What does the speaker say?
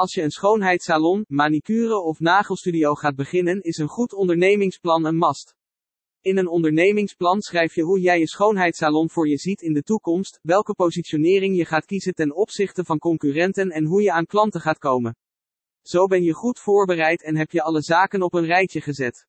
Als je een schoonheidssalon, manicure of nagelstudio gaat beginnen, is een goed ondernemingsplan een must. In een ondernemingsplan schrijf je hoe jij je schoonheidssalon voor je ziet in de toekomst, welke positionering je gaat kiezen ten opzichte van concurrenten en hoe je aan klanten gaat komen. Zo ben je goed voorbereid en heb je alle zaken op een rijtje gezet.